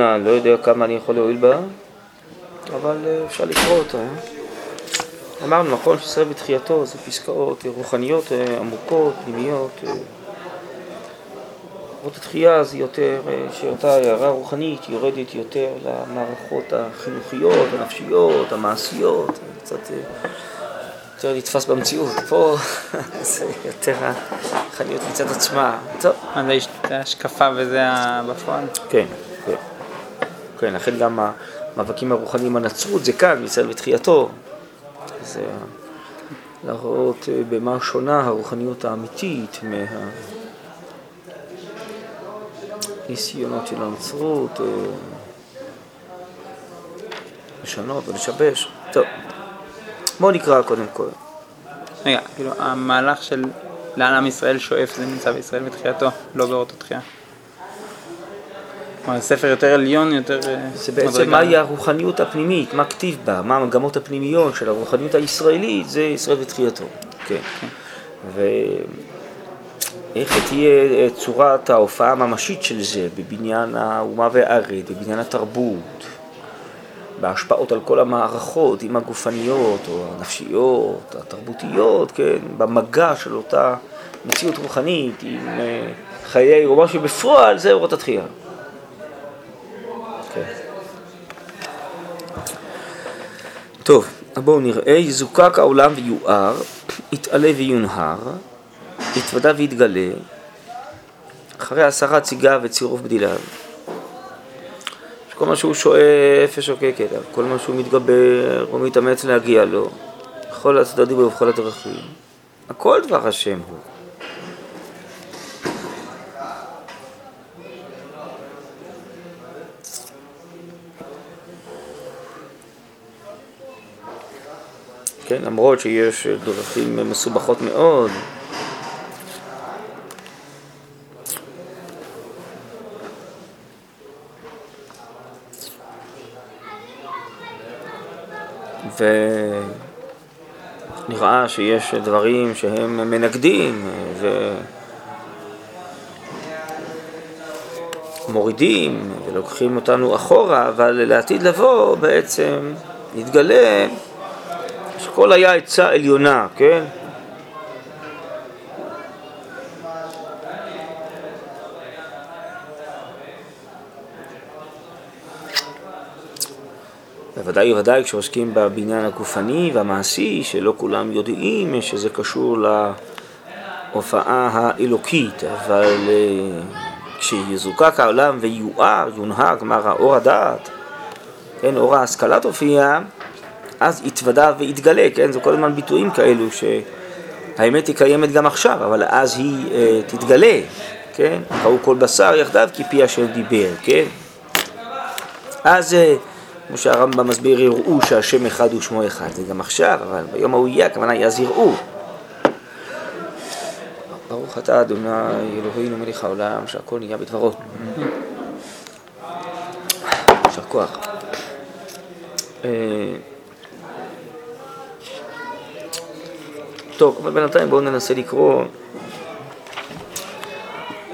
עליונה, לא יודע כמה אני יכול להועיל בה, אבל אה, אפשר לקרוא אותה. אמרנו, נכון שישראל בתחייתו זה פסקאות רוחניות עמוקות, פנימיות. רות התחייה זה יותר, שאותה הערה רוחנית יורדת יותר למערכות החינוכיות, הנפשיות, המעשיות, קצת יותר נתפס במציאות. פה זה יותר החנויות מצד עצמה. טוב. אז זה השקפה וזה בפועל? כן, כן. כן, לכן גם המאבקים הרוחניים הנצרות זה כאן, מצד בתחייתו. זה להראות במה שונה הרוחניות האמיתית מהניסיונות של הנצרות, לשנות ולשבש. טוב. בואו נקרא קודם כל. רגע, כאילו, המהלך של לאן עם ישראל שואף זה נמצא בישראל בתחייתו, לא באורות התחייה. כלומר, ספר יותר עליון, יותר... אה, זה בעצם מהי הרוחניות הפנימית, מה כתיב בה, מה המגמות הפנימיות של הרוחניות הישראלית, זה ישראל בתחייתו. כן. כן. ואיך תהיה צורת ההופעה הממשית של זה בבניין האומה והארץ, בבניין התרבות, בהשפעות על כל המערכות, עם הגופניות או הנפשיות, התרבותיות, כן, במגע של אותה מציאות רוחנית עם אה, חיי, או משהו בפועל, זה אורות התחייה. טוב, בואו נראה, יזוקק העולם ויואר, יתעלה ויונהר, יתוודע ויתגלה, אחרי עשרה ציגה וצירוף בדיליו. כל מה שהוא שואף ושוקק אליו, כל מה שהוא מתגבר או מתאמץ להגיע לו, בכל הצדדים ובכל הדרכים. הכל דבר השם הוא. כן, למרות שיש דרכים מסובכות מאוד, ונראה שיש דברים שהם מנגדים ומורידים ולוקחים אותנו אחורה, אבל לעתיד לבוא בעצם נתגלה שכל היה עצה עליונה, כן? בוודאי ובוודאי כשעוסקים בבניין הגופני והמעשי, שלא כולם יודעים שזה קשור להופעה האלוקית, אבל אה, כשיזוקק העולם ויואר, יונהג, כלומר האור הדעת, כן, אור ההשכלה תופיע, אז יתוודע ויתגלה, כן, זה כל הזמן ביטויים כאלו שהאמת היא קיימת גם עכשיו, אבל אז היא אה, תתגלה, כן, ראו כל בשר יחדיו כי פי השם דיבר, כן, אז אה, כמו שהרמב"ם מסביר, יראו שהשם אחד הוא שמו אחד. זה גם עכשיו, אבל ביום ההוא יהיה, הכוונה היא אז יראו. ברוך אתה אדוני אלוהינו מלך העולם, שהכל נהיה בדברו. יישר כוח. טוב, אבל בינתיים בואו ננסה לקרוא.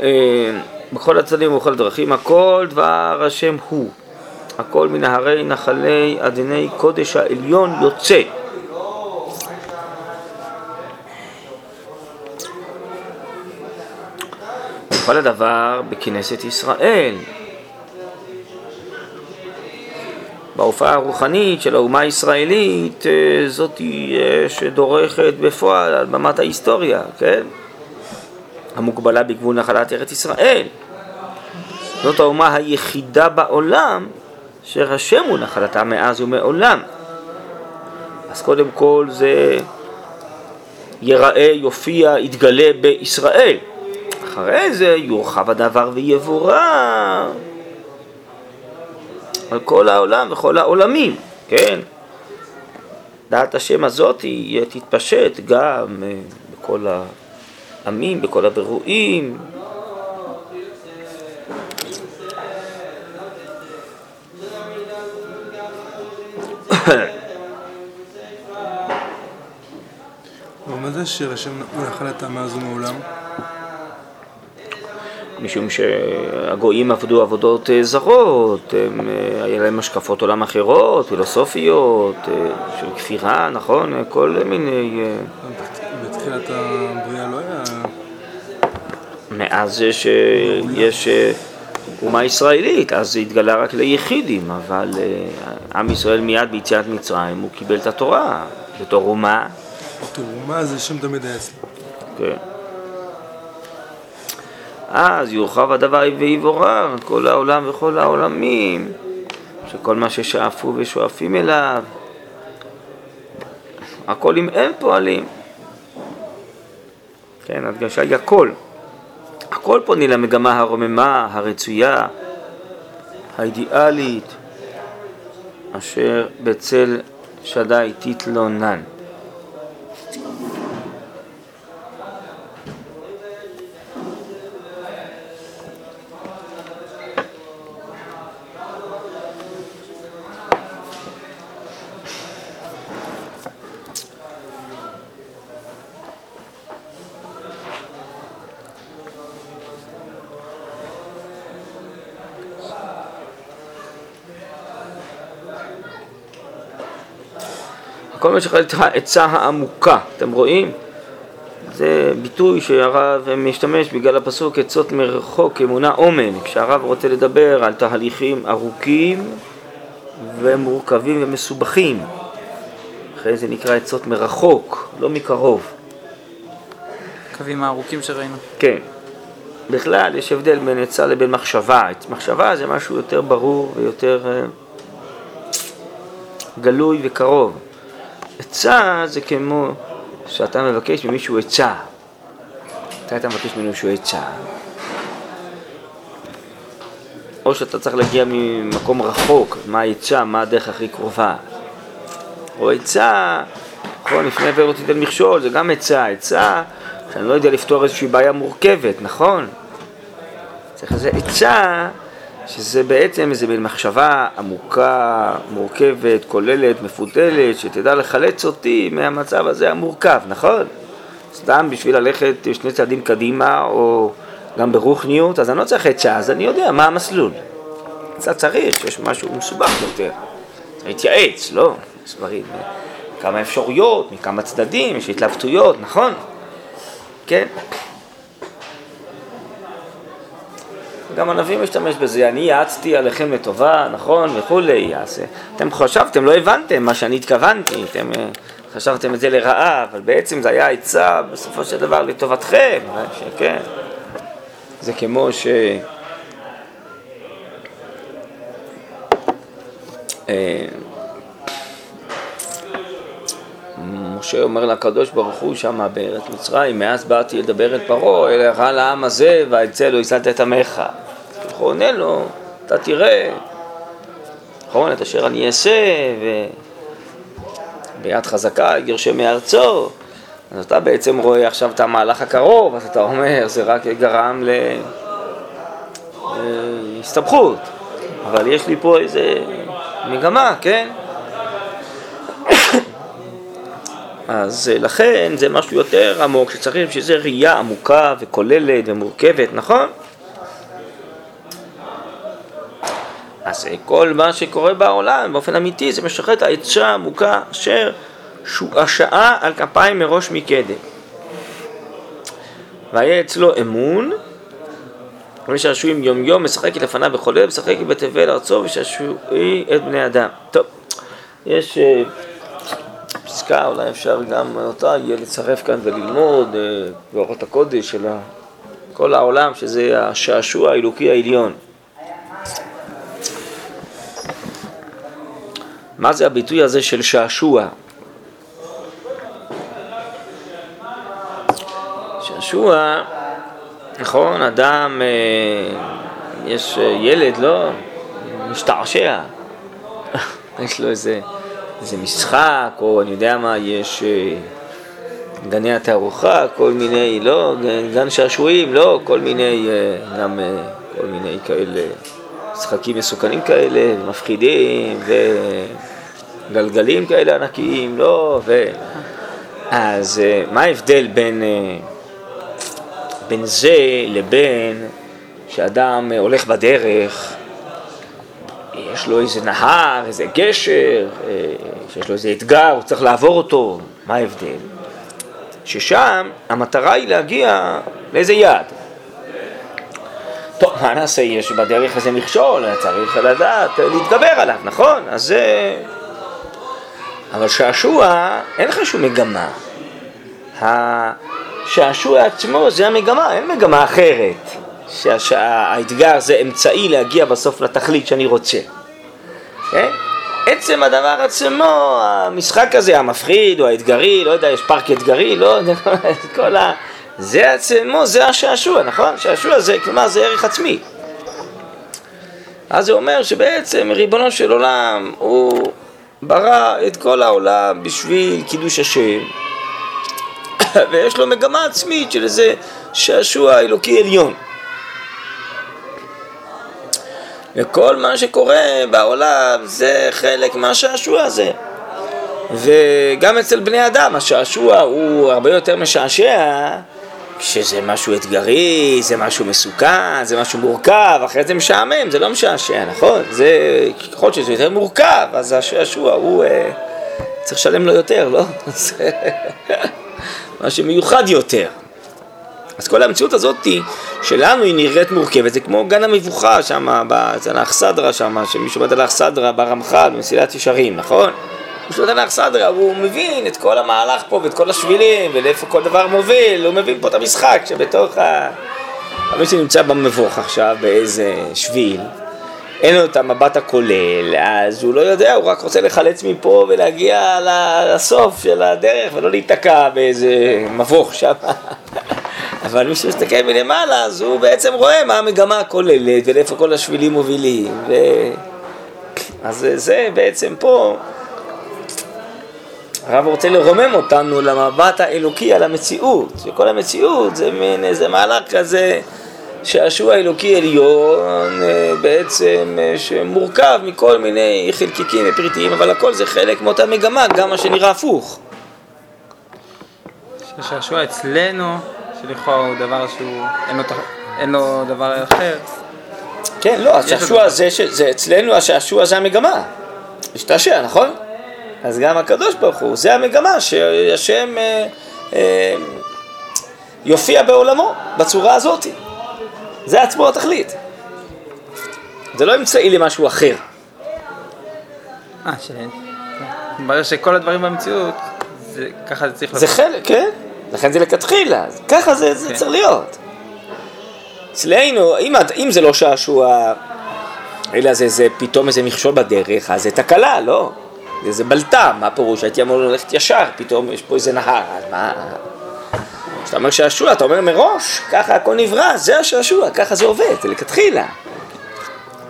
אה, בכל הצדדים ובכל הדרכים, הכל דבר השם הוא. הכל מנהרי נחלי אדני קודש העליון יוצא. וכל הדבר בכנסת ישראל. בהופעה הרוחנית של האומה הישראלית, אה, זאת שדורכת בפועל על במת ההיסטוריה, כן? המוגבלה בגבול נחלת ארץ ישראל. זאת האומה היחידה בעולם אשר השם הוא נחלתה מאז ומעולם. אז קודם כל זה ייראה, יופיע, יתגלה בישראל. אחרי זה יורחב הדבר ויבורר על כל העולם וכל העולמים, כן? דעת השם הזאת היא תתפשט גם אה, בכל העמים, בכל הבירואים, ומה זה שיר השם הוא נחלתה מאז ומעולם? משום שהגויים עבדו עבודות אה, זרות, הם, אה, היה להם השקפות עולם אחרות, פילוסופיות, אה, של כפירה, נכון? כל מיני... בתחילת הבריאה לא היה... מאז יש, יש אומה ישראלית, אז זה התגלה רק ליחידים, אבל עם ישראל מיד ביציאת מצרים הוא קיבל את התורה בתור אומה. בתור אומה זה שם תמיד היה אצלו. כן. אז יורחב הדבר ויבורר כל העולם וכל העולמים, שכל מה ששאפו ושואפים אליו, הכל אם הם פועלים. כן, הדגשה היא הכל. הכל פונה למגמה הרוממה, הרצויה, האידיאלית, אשר בצל שדי תתלונן. כל מה שחלק העצה העמוקה, אתם רואים? זה ביטוי שהרב משתמש בגלל הפסוק עצות מרחוק, אמונה אומן, כשהרב רוצה לדבר על תהליכים ארוכים ומורכבים ומסובכים. אחרי זה נקרא עצות מרחוק, לא מקרוב. קווים הארוכים שראינו. כן. בכלל יש הבדל בין עצה לבין מחשבה. מחשבה זה משהו יותר ברור ויותר אה, גלוי וקרוב. עצה זה כמו שאתה מבקש ממישהו עצה. מתי אתה מבקש ממישהו עצה? או שאתה צריך להגיע ממקום רחוק, מה העצה, מה הדרך הכי קרובה. או עצה, נכון, לפני עבר תיתן מכשול, זה גם עצה, עצה שאני לא יודע לפתור איזושהי בעיה מורכבת, נכון? צריך איזה עצה שזה בעצם איזה מין מחשבה עמוקה, מורכבת, כוללת, מפותלת, שתדע לחלץ אותי מהמצב הזה המורכב, נכון? סתם בשביל ללכת שני צעדים קדימה, או גם ברוחניות, אז אני לא צריך עצה, אז אני יודע מה המסלול. קצת צריך, שיש משהו מסובך יותר. להתייעץ, לא? יש דברים, כמה אפשרויות, מכמה צדדים, יש התלבטויות, נכון? כן? גם הנביא משתמש בזה, אני יעצתי עליכם לטובה, נכון, וכולי, אז אתם חשבתם, לא הבנתם מה שאני התכוונתי, אתם אה, חשבתם את זה לרעה, אבל בעצם זה היה עצה בסופו של דבר לטובתכם, אה, שכן, זה כמו ש... אה, משה אומר לקדוש ברוך הוא שמה בארץ מצרים, מאז באתי לדבר אל פרעה, אלא רע לעם הזה, ואצל לא הצלת את עמך. הוא עונה לו, אתה תראה, נכון, את אשר אני אעשה, וביד חזקה יגרשם מארצו. אז אתה בעצם רואה עכשיו את המהלך הקרוב, אז אתה אומר, זה רק גרם להסתבכות. אבל יש לי פה איזה מגמה, כן? אז לכן זה משהו יותר עמוק, שצריך בשביל זה ראייה עמוקה וכוללת ומורכבת, נכון? אז כל מה שקורה בעולם באופן אמיתי זה משחרר את העצה העמוקה אשר השעה על כפיים מראש מקדם. והיה אצלו אמון, ושעשועים יום יום משחק לפניו וחולה, משחק בתבל ארצו ושעשועי את בני אדם. טוב, יש אה, פסקה, אולי אפשר גם אותה יהיה לצרף כאן וללמוד אה, באורות הקודש של כל העולם, שזה השעשוע האלוקי העליון. מה זה הביטוי הזה של שעשוע? שעשוע, נכון, אדם, אה, יש אה, ילד, לא? משתעשע. יש לו איזה, איזה משחק, או אני יודע מה, יש אה, גני התערוכה, כל מיני, לא, גן שעשועים, לא, כל מיני, גם כל מיני כאלה. משחקים מסוכנים כאלה, מפחידים, וגלגלים כאלה ענקיים, לא, ו... אז אה, מה ההבדל בין, אה, בין זה לבין שאדם אה, הולך בדרך, יש לו איזה נהר, איזה גשר, שיש לו איזה אתגר, הוא צריך לעבור אותו, מה ההבדל? ששם המטרה היא להגיע לאיזה יעד. טוב, מה נעשה? יש בדרך איזה מכשול, צריך לדעת להתגבר עליו, נכון? אז זה... אבל שעשוע, אין לך שום מגמה. השעשוע עצמו זה המגמה, אין מגמה אחרת. שהאתגר זה אמצעי להגיע בסוף לתכלית שאני רוצה. כן? עצם הדבר עצמו, המשחק הזה, המפחיד או האתגרי, לא יודע, יש פארק אתגרי, לא יודע, כל ה... זה עצמו, זה השעשוע, נכון? שעשוע זה, כלומר, זה ערך עצמי. אז זה אומר שבעצם ריבונו של עולם, הוא ברא את כל העולם בשביל קידוש השם, ויש לו מגמה עצמית של איזה שעשוע אלוקי עליון. וכל מה שקורה בעולם זה חלק מהשעשוע הזה. וגם אצל בני אדם השעשוע הוא הרבה יותר משעשע כשזה משהו אתגרי, זה משהו מסוכן, זה משהו מורכב, אחרי זה משעמם, זה לא משעשע, נכון? זה, ככל שזה יותר מורכב, אז השעשוע הוא אה, צריך לשלם לו יותר, לא? זה משהו מיוחד יותר. אז כל המציאות הזאת שלנו היא נראית מורכבת, זה כמו גן המבוכה שם, אצל האכסדרה שם, שמי שעובד על האכסדרה ברמח"ל, במסילת ישרים, נכון? שעובד על האכסדרה, הוא מבין את כל המהלך פה ואת כל השבילים ולאיפה כל דבר מוביל, הוא מבין פה את המשחק שבתוך ה... מי שנמצא במבוך עכשיו באיזה שביל, אין לו את המבט הכולל, אז הוא לא יודע, הוא רק רוצה לחלץ מפה ולהגיע לסוף של הדרך ולא להיתקע באיזה מבוך שם. אבל מי שמסתכל מלמעלה, אז הוא בעצם רואה מה המגמה הכוללת ולאיפה כל השבילים מובילים. ו... אז זה בעצם פה, הרב רוצה לרומם אותנו למבט האלוקי על המציאות, וכל המציאות זה מין איזה מהלך כזה שעשוע אלוקי עליון אה, בעצם אה, שמורכב מכל מיני חלקיקים ופריטים, אבל הכל זה חלק מאותה מגמה, גם מה שנראה הפוך. שהשעשוע אצלנו שלכאורה הוא דבר שהוא, אין לו, אין לו דבר אחר. כן, לא, השעשוע זה, זה אצלנו השעשוע זה המגמה. השתעשע, נכון? אז גם הקדוש ברוך הוא, זה המגמה שהשם אה, אה, יופיע בעולמו בצורה הזאת. זה עצמו התכלית. זה לא אמצעי למשהו אחר. אה, ש... מתברר שכל הדברים במציאות, זה, ככה זה צריך להיות. זה חלק, כן. לכן זה לכתחילה, ככה זה, זה כן. צריך להיות. אצלנו, אם, אם זה לא שעשוע, אלא זה, זה פתאום איזה מכשול בדרך, אז זה תקלה, לא? זה בלטה, מה פירוש? הייתי אמור ללכת ישר, פתאום יש פה איזה נהר, אז מה... כשאתה אומר שעשוע, אתה אומר מראש, ככה הכל נברא, זה השעשוע, ככה זה עובד, זה לכתחילה.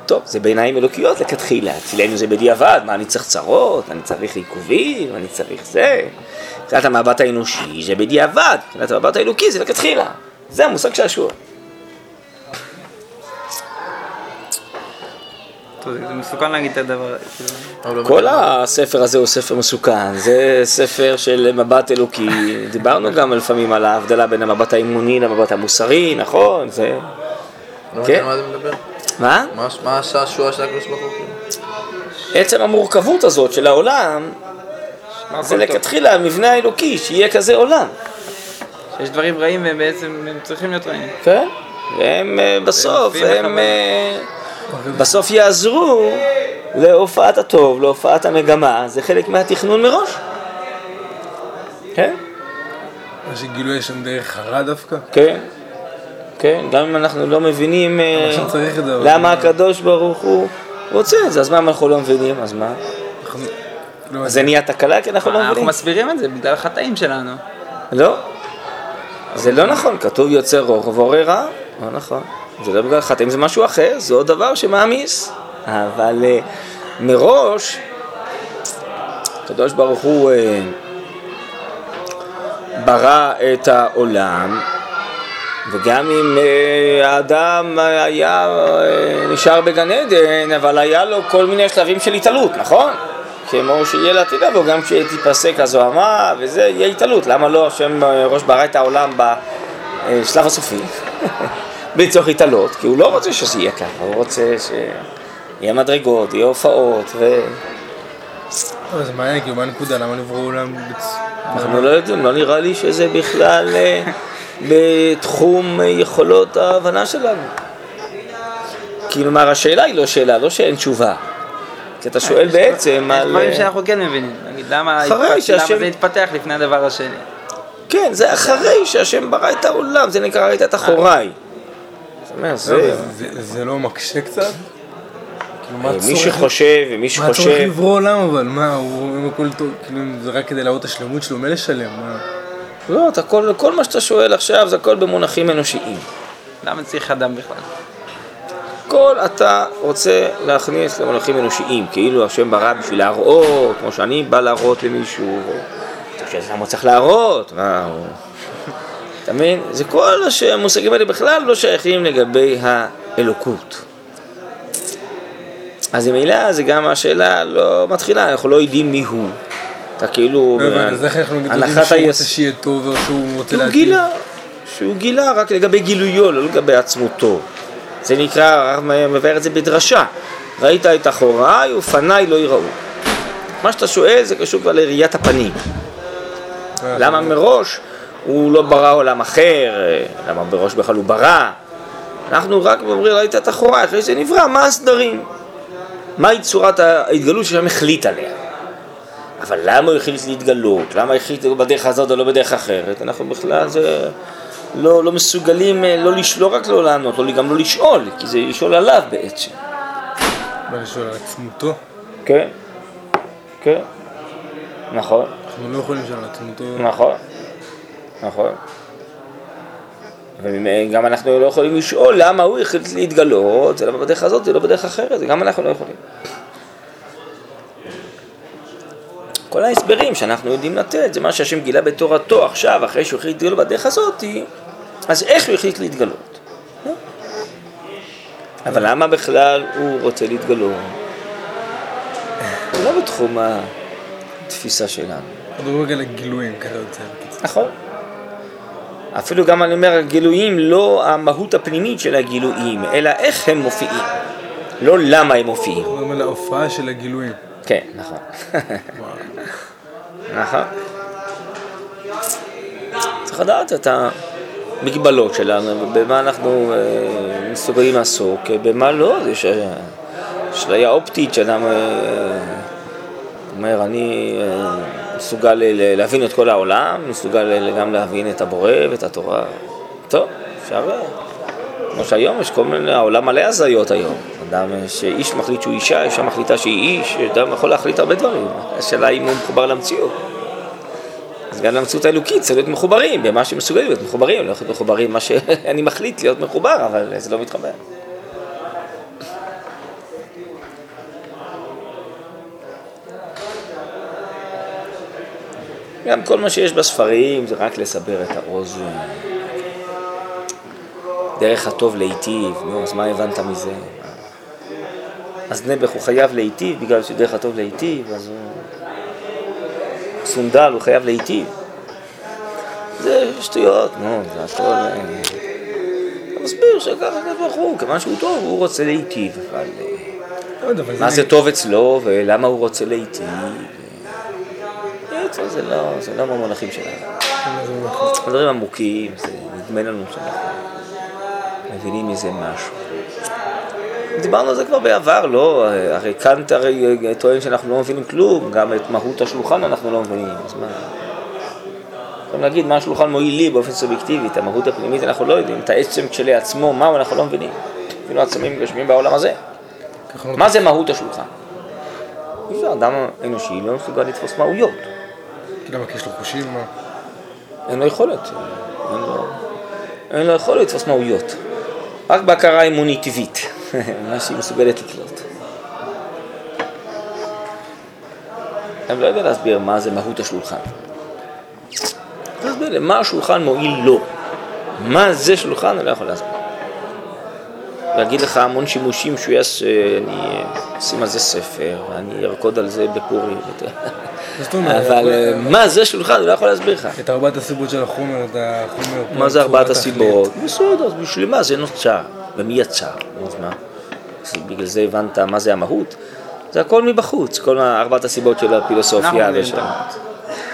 טוב, זה בעיניים אלוקיות לכתחילה, אצלנו זה בדיעבד, מה אני צריך צרות, אני צריך עיכובים, אני צריך זה. מבחינת המבט האנושי זה בדיעבד, מבחינת המבט האלוקי זה לכתחילה. זה המושג שעשוע. זה מסוכן להגיד את הדבר הזה. כל הספר הזה הוא ספר מסוכן, זה ספר של מבט אלוקי, דיברנו גם לפעמים על ההבדלה בין המבט האמוני למבט המוסרי, נכון? זה... לא כן. מה זה מדבר? מה? מה השעשוע של הקדוש ברוך הוא? עצם המורכבות הזאת של העולם זה לכתחילה המבנה האלוקי, שיהיה כזה עולם. שיש דברים רעים והם בעצם הם צריכים להיות רעים. כן, והם אה, בסוף, הם בסוף יעזרו להופעת הטוב, להופעת המגמה, זה חלק מהתכנון מראש. כן. מה שגילו יש שם דרך הרע דווקא? כן. כן, גם אם אנחנו לא מבינים אה, למה הקדוש ברוך הוא רוצה את זה, אז מה אם אנחנו לא מבינים? אז מה? אז זה נהיה תקלה כי אנחנו לא מבינים. אנחנו מסבירים את זה בגלל החטאים שלנו. לא, זה לא נכון, כתוב יוצר רוח ובורא רע, לא נכון. זה לא בגלל חטאים, זה משהו אחר, זה עוד דבר שמעמיס. אבל uh, מראש, הקדוש ברוך הוא uh, ברא את העולם, וגם אם uh, האדם היה נשאר בגן עדן, אבל היה לו כל מיני שלבים של התעלות, נכון? כמו שיהיה לעתיד לבוא, גם כשתיפסק הזוהמה וזה, יהיה התעלות. למה לא השם ראש ברא את העולם בשלב הסופי? בצורך להתעלות, כי הוא לא רוצה שזה יהיה ככה, הוא רוצה שיהיה מדרגות, יהיה הופעות, ו... אבל זה מעניין, כאילו, מה הנקודה? למה נבראו עולם. אנחנו לא יודעים, לא נראה לי שזה בכלל אה, בתחום אה, יכולות ההבנה שלנו. כלומר, השאלה היא לא שאלה, לא שאין תשובה. כי אתה שואל בעצם יש על... דברים אה, שאנחנו כן מבינים. נגיד, למה זה התפתח לפני הדבר השני? כן, זה אחרי שהשם ברא את העולם, זה נקרא ראית את אחוריי. זאת אומרת, לא, זה... זה- זה לא מקשה קצת? כאילו, מה מי שחושב ומי מה הצורך שחושב... לברוא עולם אבל? מה, הוא אם הכל טוב, כאילו, זה רק כדי להראות את השלמות שלו, מילא שלם, מה? לא, אתה כל, כל מה שאתה שואל עכשיו זה הכל במונחים אנושיים. למה צריך אדם בכלל? כל אתה רוצה להכניס למונחים אנושיים, כאילו השם ברא בשביל להראות, כמו שאני בא להראות למישהו, או אתה חושב למה צריך להראות, מה, או... אתה מבין? זה כל המושגים האלה בכלל לא שייכים לגבי האלוקות. אז ממילא זה גם השאלה לא מתחילה, אנחנו לא יודעים מי הוא. אתה כאילו, לא הבנתי, אז איך אנחנו יודעים שהוא רוצה שיהיה טוב או שהוא רוצה הוא להטיב? גילה, שהוא גילה רק לגבי גילויו, לא לגבי עצמותו. זה נקרא, הרב מבאר את זה בדרשה. ראית את אחוריי ופניי לא יראו. מה שאתה שואל זה קשור כבר לראיית הפנים. אה, למה מראש הוא לא ברא עולם אחר, למה מראש בכלל הוא ברא. אנחנו רק אומרים, ראית את אחוריי, אחרי זה נברא, מה הסדרים? מהי צורת ההתגלות שהשם החליט עליה? אבל למה הוא החליט להתגלות? למה החליט בדרך הזאת או לא בדרך אחרת? אנחנו בכלל זה לא, לא מסוגלים אה, לא, לש, לא רק לא לענות, לא, גם לא לשאול, כי זה לשאול עליו בעצם. מה לשאול על עצמותו? כן, כן, נכון, אנחנו לא יכולים לשאול על עצמותו. נכון, נכון. וגם אנחנו לא יכולים לשאול למה הוא החליט להתגלות, זה למה בדרך הזאת, זה לא בדרך אחרת, זה גם אנחנו לא יכולים. כל ההסברים שאנחנו יודעים לתת, זה מה שהשם גילה בתורתו עכשיו, אחרי שהוא החליט להתגלות בדרך הזאת, אז איך הוא החליט להתגלות? אבל למה בכלל הוא רוצה להתגלות? זה לא בתחום התפיסה שלנו. מדברים רגע ככה יוצא בקיצור. נכון. אפילו גם אני אומר, הגילויים לא המהות הפנימית של הגילויים, אלא איך הם מופיעים. לא למה הם מופיעים. אנחנו מדברים על ההופעה של הגילויים. כן, נכון. נכון. צריך לדעת את המגבלות שלנו, במה אנחנו אה, מסוגלים לעסוק, במה לא, יש אה, אשליה אופטית שאדם אה, אומר, אני אה, מסוגל להבין את כל העולם, מסוגל גם להבין את הבורא ואת התורה. טוב, אפשר... אה, כמו שהיום יש כל מיני, העולם מלא הזיות היום. אדם אה, שאיש מחליט שהוא אישה, אישה מחליטה שהיא איש, אדם יכול להחליט הרבה דברים. השאלה אם הוא מחובר למציאות. אז גם למציאות האלוקית צריך להיות מחוברים במה שמסוגלים להיות מחוברים, לא להיות מחוברים מה שאני מחליט להיות מחובר, אבל זה לא מתחבר. גם כל מה שיש בספרים זה רק לסבר את האוזן. דרך הטוב להיטיב, נו, אז מה הבנת מזה? אז נעבך הוא חייב להיטיב בגלל שדרך הטוב להיטיב, אז הוא... סונדל הוא חייב להיטיב. זה שטויות, נו, זה הכל... אה, אתה מסביר שככה הקדוש הוא, כיוון שהוא טוב, הוא רוצה להיטיב, אבל אה, אבל מה זה טוב אצלו ולמה הוא רוצה להיטיב? אה, זה לא, זה לא מהמונחים שלנו. דברים עמוקים, זה נדמה לנו שאנחנו מבינים מזה משהו. דיברנו על זה כבר בעבר, לא? הרי קאנט הרי טוען שאנחנו לא מבינים כלום, גם את מהות השולחן אנחנו לא מבינים, אז מה? יכולים להגיד מה השולחן מועיל לי באופן סובייקטיבי, את המהות הפנימית אנחנו לא יודעים, את העצם כשלעצמו, מהו אנחנו לא מבינים. אפילו עצמים גשמים בעולם הזה. לא- מה זה מהות השולחן? אי אפשר, אדם אנושי לא מסוגל לתפוס מהויות. למה, כי יש לו חושים? מה? אין לו יכולת, אין לו, אין לו יכולת לתפוס מהויות. רק בהכרה אמונית טבעית, מה שהיא מסוגלת לקלוט. אני לא יודע להסביר מה זה מהות השולחן. תסביר לי, מה השולחן מועיל לו? מה זה שולחן? אני לא יכול להסביר. ויגיד לך המון שימושים שהוא יעשה, אני אשים על זה ספר, ואני ארקוד על זה בפורים. אבל אה, מה זה שולחן, הוא לא יכול להסביר לך. את ארבעת הסיבות של החומר, את החומר... מה זה ארבעת הסיבות? בסדר, אז בשביל מה זה נוצר? ומי יצר? אז מה? בגלל זה הבנת מה זה המהות? זה הכל מבחוץ, כל ארבעת הסיבות של אנחנו הפילוסופיה מבינים ושל... את המהות.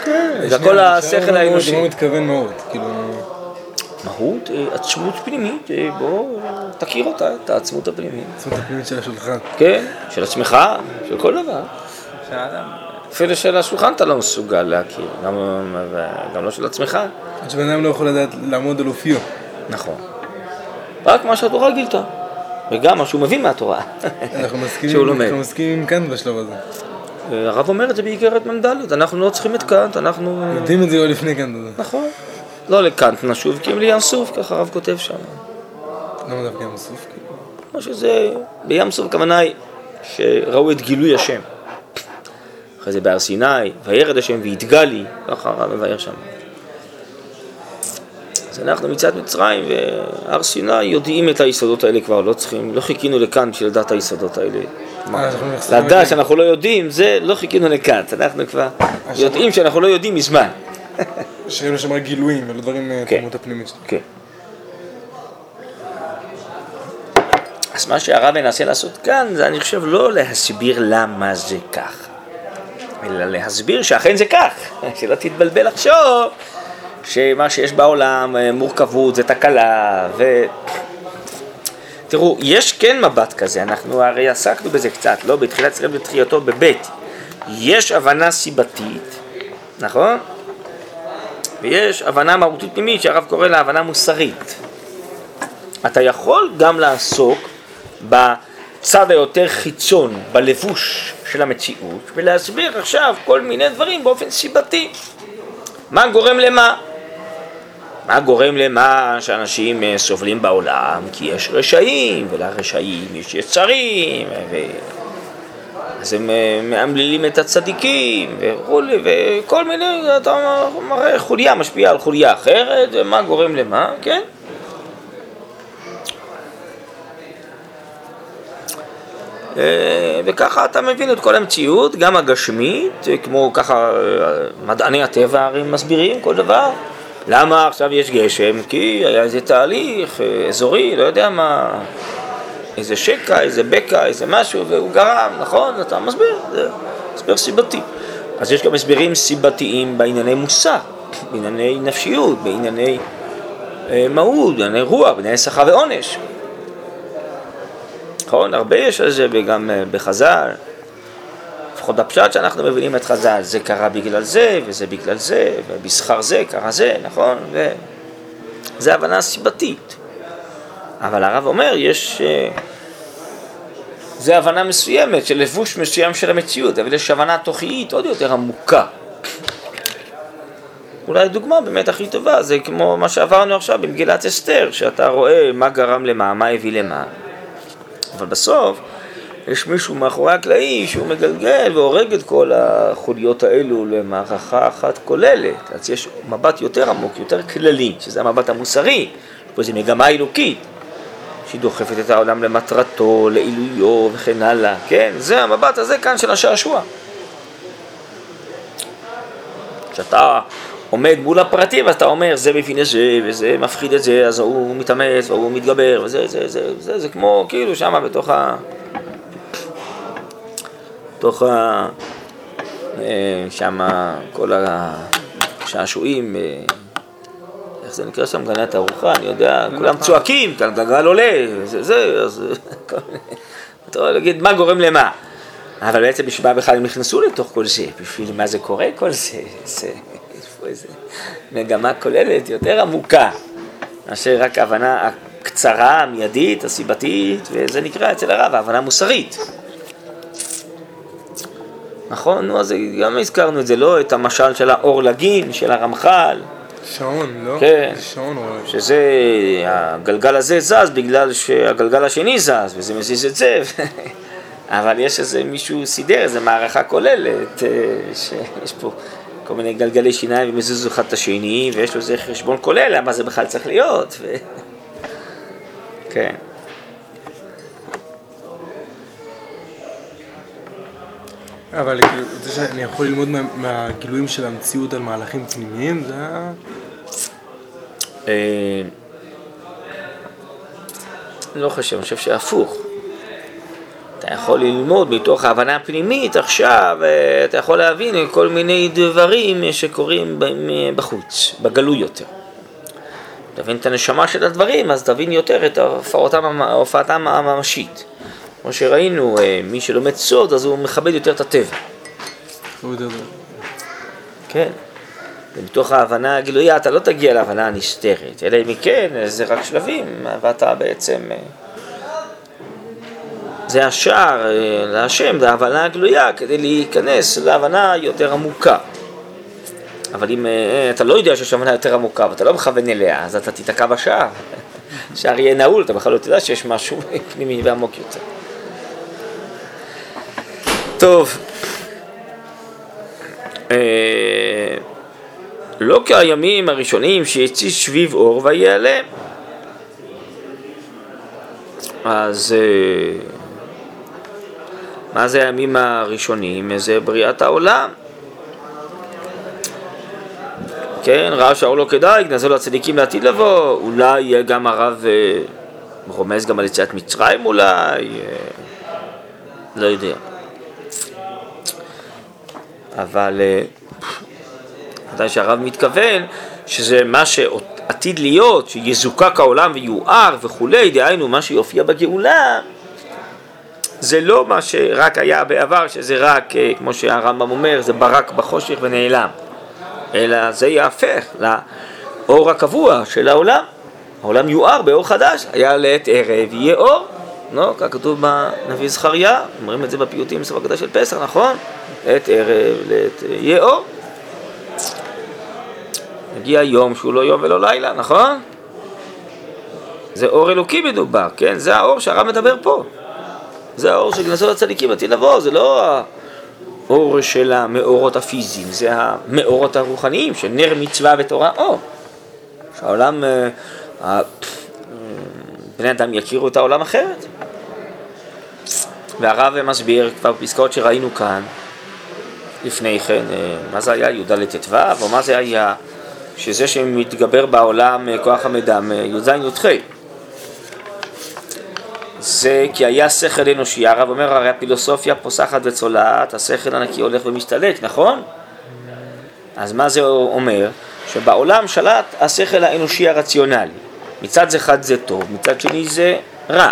התכלית. זה הכל השכל האנושי. מה מתכוון מהות, כאילו... מהות, אה, עצמות פנימית, אה, בוא תכיר אותה, את העצמות הפנימית. עצמת הפנימית של השולחן. כן, של עצמך, של כל דבר. של האדם. אפילו של השולחן אתה לא מסוגל להכיר, גם, גם לא של עצמך. עד שבן אדם לא יכול לדעת לעמוד על אופיו. נכון. רק מה שהתורה גילתה, וגם מה שהוא מבין מהתורה. אנחנו מסכימים, שהוא לומד. אנחנו מסכימים עם קאנט בשלב הזה. הרב אומר את זה באיגרת מ"ד, אנחנו לא צריכים את קאנט, אנחנו... יודעים את זה עוד לפני קאנט. נכון. לא לקאנט נשוב, כי אם לים סוף, ככה הרב כותב שם. למה דווקא ים סוף? כמו שזה, בים סוף הכוונה היא שראו את גילוי השם. אחרי זה בהר סיני, וירד השם ויתגע לי, ככה הרב מבאר שם. אז אנחנו מצד מצרים והר סיני יודעים את היסודות האלה כבר, לא צריכים, לא חיכינו לכאן בשביל לדעת היסודות האלה. אה, לדעת שאנחנו לא יודעים, זה לא חיכינו לכאן, אנחנו כבר יודעים שאנחנו לא יודעים מזמן. שראינו שם רק גילויים ולא דברים כן. מהתרבות הפנימית. כן. אז מה שהרב מנסה לעשות כאן, זה אני חושב לא להסביר למה זה כך, אלא להסביר שאכן זה כך, שלא תתבלבל לחשוב שמה שיש בעולם, אה, מורכבות, זה תקלה, ו... תראו, יש כן מבט כזה, אנחנו הרי עסקנו בזה קצת, לא? בתחילת ישראל בתחילתו בבית. יש הבנה סיבתית, נכון? ויש הבנה מהותית פנימית שהרב קורא לה הבנה מוסרית. אתה יכול גם לעסוק בצד היותר חיצון, בלבוש של המציאות, ולהסביר עכשיו כל מיני דברים באופן סיבתי. מה גורם למה? מה גורם למה שאנשים אה, סובלים בעולם? כי יש רשעים, ולרשעים יש יצרים, ו... אז הם אה, מאמללים את הצדיקים, וכולי, וכל מיני, אתה מראה, חוליה משפיעה על חוליה אחרת, ומה גורם למה, כן? וככה אתה מבין את כל המציאות, גם הגשמית, כמו ככה אה, מדעני הטבע הרי מסבירים כל דבר. למה עכשיו יש גשם? כי היה איזה תהליך אה, אזורי, לא יודע מה, איזה שקע, איזה בקע, איזה משהו, והוא גרם, נכון? אתה מסביר, זה הסבר סיבתי. אז יש גם הסברים סיבתיים בענייני מוסר, בענייני נפשיות, בענייני אה, מהות, בענייני רוח, בענייני שכר ועונש. נכון? הרבה יש על זה, וגם אה, בחז"ל. לפחות בפשט שאנחנו מבינים את חז"ל, זה קרה בגלל זה, וזה בגלל זה, ובשכר זה קרה זה, נכון? וזה הבנה סיבתית. אבל הרב אומר, יש... אה, זה הבנה מסוימת של לבוש מסוים של המציאות, אבל יש הבנה תוכיית עוד יותר עמוקה. אולי דוגמה באמת הכי טובה, זה כמו מה שעברנו עכשיו במגילת אסתר, שאתה רואה מה גרם למה, מה הביא למה. אבל בסוף יש מישהו מאחורי הקלעים שהוא מגלגל והורג את כל החוליות האלו למערכה אחת כוללת. אז יש מבט יותר עמוק, יותר כללי, שזה המבט המוסרי. פה איזו מגמה אלוקית, שהיא דוחפת את העולם למטרתו, לעילויו וכן הלאה. כן, זה המבט הזה כאן של השעשוע. כשאתה עומד מול הפרטים, אז אתה אומר, זה מבין את זה, וזה מפחיד את זה, אז הוא מתאמץ, והוא מתגבר, וזה, זה, זה, זה, זה, זה כמו כאילו שמה בתוך ה... בתוך ה... אה, שמה כל השעשועים, אה, איך זה נקרא שם, גנת ארוחה, אני יודע, כולם צועקים, גלגל עולה, זה, זה, אז... אתה יכול להגיד מה גורם למה. אבל בעצם בשביל מה בכלל הם נכנסו לתוך כל זה, בשביל מה זה קורה כל זה, זה פה איזו מגמה כוללת יותר עמוקה, מאשר רק ההבנה הקצרה, המיידית, הסיבתית, וזה נקרא אצל הרב ההבנה המוסרית. נכון? נו, אז גם הזכרנו את זה, לא? את המשל של האור לגין, של הרמח"ל, שעון, לא? כן. זה שעון רואה. שזה, הגלגל הזה זז בגלל שהגלגל השני זז, וזה מזיז את זה. אבל יש איזה מישהו סידר, איזה מערכה כוללת, אה, שיש פה כל מיני גלגלי שיניים ומזוזו אחד את השני, ויש לו איזה חשבון כולל, למה זה בכלל צריך להיות. ו... כן. אבל כאילו, זה שאני יכול ללמוד מה, מהגילויים של המציאות על מהלכים פנימיים, זה היה... אה, לא חושב, אני חושב שהפוך. אתה יכול ללמוד מתוך ההבנה הפנימית עכשיו, אה, אתה יכול להבין כל מיני דברים שקורים בחוץ, בגלוי יותר. תבין את הנשמה של הדברים, אז תבין יותר את הופעתם, הופעתם הממשית. כמו שראינו, אה, מי שלומד סוד, אז הוא מכבד יותר את הטבע. כן. ומתוך ההבנה הגלויה אתה לא תגיע להבנה הנסתרת, אלא אם כן זה רק שלבים, ואתה בעצם... אה, זה השער אה, להשם, זה ההבנה הגלויה כדי להיכנס להבנה יותר עמוקה. אבל אם אה, אתה לא יודע שיש הבנה יותר עמוקה ואתה לא מכוון אליה, אז אתה תיתקע בשער. השער יהיה נעול, אתה בכלל לא תדע שיש משהו פנימי ועמוק יותר. טוב. אה, לא כימים הראשונים שהציץ שביב אור ויעלם. אז אה, מה זה הימים הראשונים? זה בריאת העולם. כן, ראה שהאור לא כדאי, גנזו לצדיקים לעתיד לבוא, אולי גם הרב אה, רומז גם על יציאת מצרים אולי, אה, לא יודע. אבל אה, ודאי שהרב מתכוון שזה מה שעתיד להיות, שיזוקק העולם ויואר וכולי, דהיינו מה שיופיע בגאולה, זה לא מה שרק היה בעבר, שזה רק, אה, כמו שהרמב"ם אומר, זה ברק בחושך ונעלם, אלא זה יהפך לאור הקבוע של העולם. העולם יואר באור חדש, היה לעת ערב יהיה אור, לא? כך כתוב בנביא זכריה, אומרים את זה בפיוטים בסוף הקדש של פסח, נכון? לעת ערב, לעת אה, יהיה אור. מגיע יום שהוא לא יום ולא לילה, נכון? זה אור אלוקי מדובר, כן? זה האור שהרב מדבר פה. זה האור של גנסות הצדיקים עתיד לבוא, זה לא האור של המאורות הפיזיים, זה המאורות הרוחניים של נר מצווה ותורה אור. שהעולם, אה, בני אדם יכירו את העולם אחרת. והרב מסביר כבר בפסקאות שראינו כאן לפני כן, אה, מה זה היה י"ד ט"ו, או מה זה היה שזה שמתגבר בעולם אה, כוח המדם, אה, י"ז י"ח. זה כי היה שכל אנושי, הרב אומר הרי הפילוסופיה פוסחת וצולעת, השכל הנקי הולך ומשתלט, נכון? אז מה זה אומר? שבעולם שלט השכל האנושי הרציונלי. מצד אחד זה טוב, מצד שני זה רע.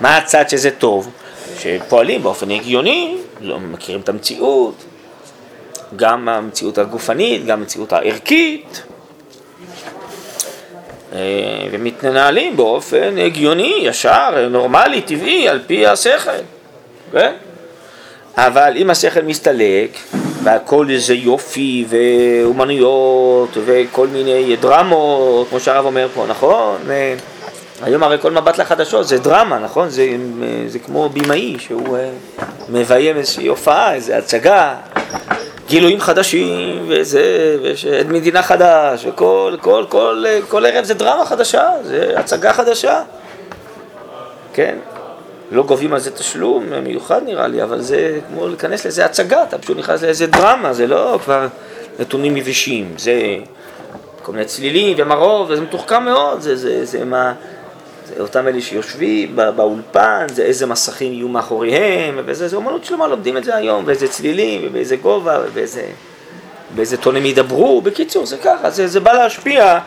מה הצד שזה טוב? שפועלים באופן הגיוני, לא מכירים את המציאות, גם המציאות הגופנית, גם המציאות הערכית, ומתנהלים באופן הגיוני, ישר, נורמלי, טבעי, על פי השכל, כן? אבל אם השכל מסתלק, והכל איזה יופי ואומנויות וכל מיני דרמות, כמו שהרב אומר פה, נכון? אה, היום הרי כל מבט לחדשות זה דרמה, נכון? זה, זה כמו במאי שהוא אה, מביים איזושהי הופעה, איזו הצגה, גילויים חדשים, וזה, ויש עד מדינה חדש, וכל כל, כל, כל ערב זה דרמה חדשה, זה הצגה חדשה, כן? לא גובים על זה תשלום מיוחד נראה לי, אבל זה כמו להיכנס לאיזה הצגה, אתה פשוט נכנס לאיזה דרמה, זה לא כבר נתונים יבשים, זה כל מיני צלילים ומראות, וזה מתוחכם מאוד, זה, זה, זה מה... אותם אלה שיושבים בא, באולפן, זה איזה מסכים יהיו מאחוריהם, וזה, זה אומנות שלמה, לומדים את זה היום, באיזה צלילים, ובאיזה גובה, ובאיזה באיזה טון הם ידברו, בקיצור, זה ככה, זה, זה בא להשפיע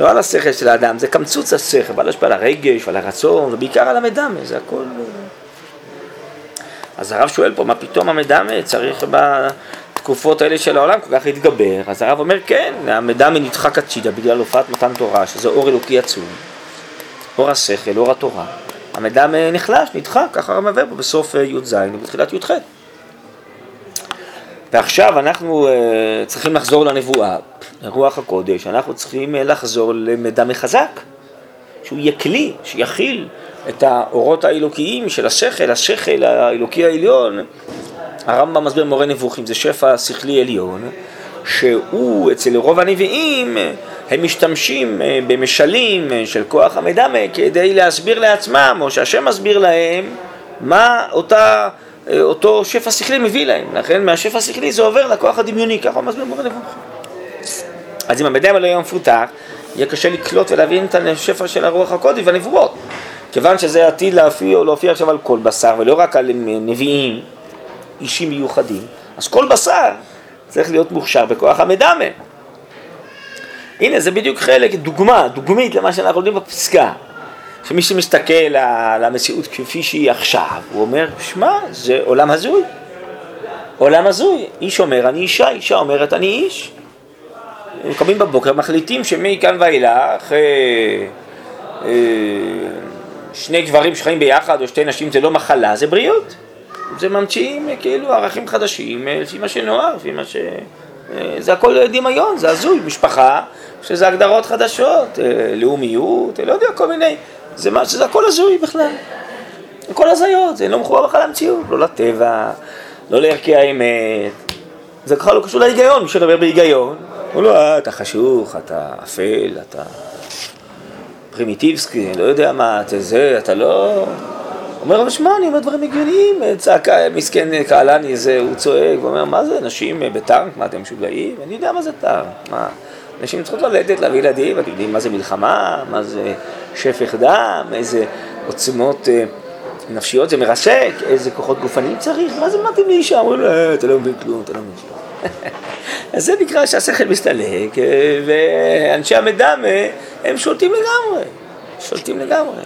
לא על השכל של האדם, זה קמצוץ השכל, בא להשפיע על הרגש ועל הרצון, ובעיקר על המדמה, זה הכל... אז הרב שואל פה, מה פתאום המדמה צריך בתקופות האלה של העולם כל כך להתגבר? אז הרב אומר, כן, המדמה נדחק הצידה בגלל הופעת מתן תורה, שזה אור אלוקי עצום. אור השכל, אור התורה. המדם נחלש, נדחק, ככה הרב מביא פה בסוף אה, י"ז ובתחילת י"ח. ועכשיו אנחנו uh, צריכים לחזור לנבואה, לרוח הקודש, אנחנו צריכים לחזור למדם חזק, שהוא יהיה כלי, שיכיל את האורות האלוקיים של השכל, השכל האלוקי העליון. הרמב"ם מסביר מורה נבוכים, זה שפע שכלי עליון, שהוא אצל רוב הנביאים הם משתמשים במשלים של כוח המדמה כדי להסביר לעצמם, או שהשם מסביר להם, מה אותה אה, אותו שפע שכלי מביא להם. לכן מהשפע השכלי זה עובר לכוח הדמיוני, ככה מסביר מורה נבוכים. אז אם המדע לא יהיה מפותח, יהיה קשה לקלוט ולהבין את השפע של הרוח הקודש והנבואות. כיוון שזה עתיד להופיע להופיע עכשיו על כל בשר, ולא רק על נביאים, אישים מיוחדים, אז כל בשר צריך להיות מוכשר בכוח המדמה. הנה, זה בדיוק חלק, דוגמה, דוגמית למה שאנחנו לומדים בפסקה. שמי שמסתכל על המציאות כפי שהיא עכשיו, הוא אומר, שמע, זה עולם הזוי. עולם הזוי. איש אומר, אני אישה, אישה אומרת, אני איש. הם קמים בבוקר, מחליטים שמכאן ואילך, אה, אה, שני גברים שחיים ביחד או שתי נשים זה לא מחלה, זה בריאות. זה ממציאים אה, כאילו ערכים חדשים, לפי מה שנוער, לפי מה ש... אה, זה הכל דמיון, זה הזוי, משפחה, שזה הגדרות חדשות, לאומיות, לא יודע, כל מיני, זה, מה, זה הכל הזוי בכלל. הכל הזיות, זה לא מחובר בכלל למציאות, לא לטבע, לא לערכי האמת. זה בכלל לא קשור להיגיון, מי שדבר בהיגיון, הוא לא, אה, אתה חשוך, אתה אפל, אתה פרימיטיבסקי, לא יודע מה, אתה זה, אתה לא... אומר, אבל שמע, אני אומר דברים הגיוניים, צעקה, מסכן קהלני זה, הוא צועק, ואומר, מה זה, נשים בטנק, מה אתם משוגעים? אני יודע מה זה טנק, מה, נשים צריכות ללדת, להביא ילדים, אתם יודעים מה זה מלחמה, מה זה שפך דם, איזה עוצמות אה, נפשיות זה מרסק, איזה כוחות גופניים צריך, מה זה מתאים לאישה? אמרו לו, אה, אתה לא מבין כלום, אתה לא מבין כלום. אז זה נקרא שהשכל מסתלק, אה, ואנשי המדמה הם שולטים לגמרי, שולטים לגמרי.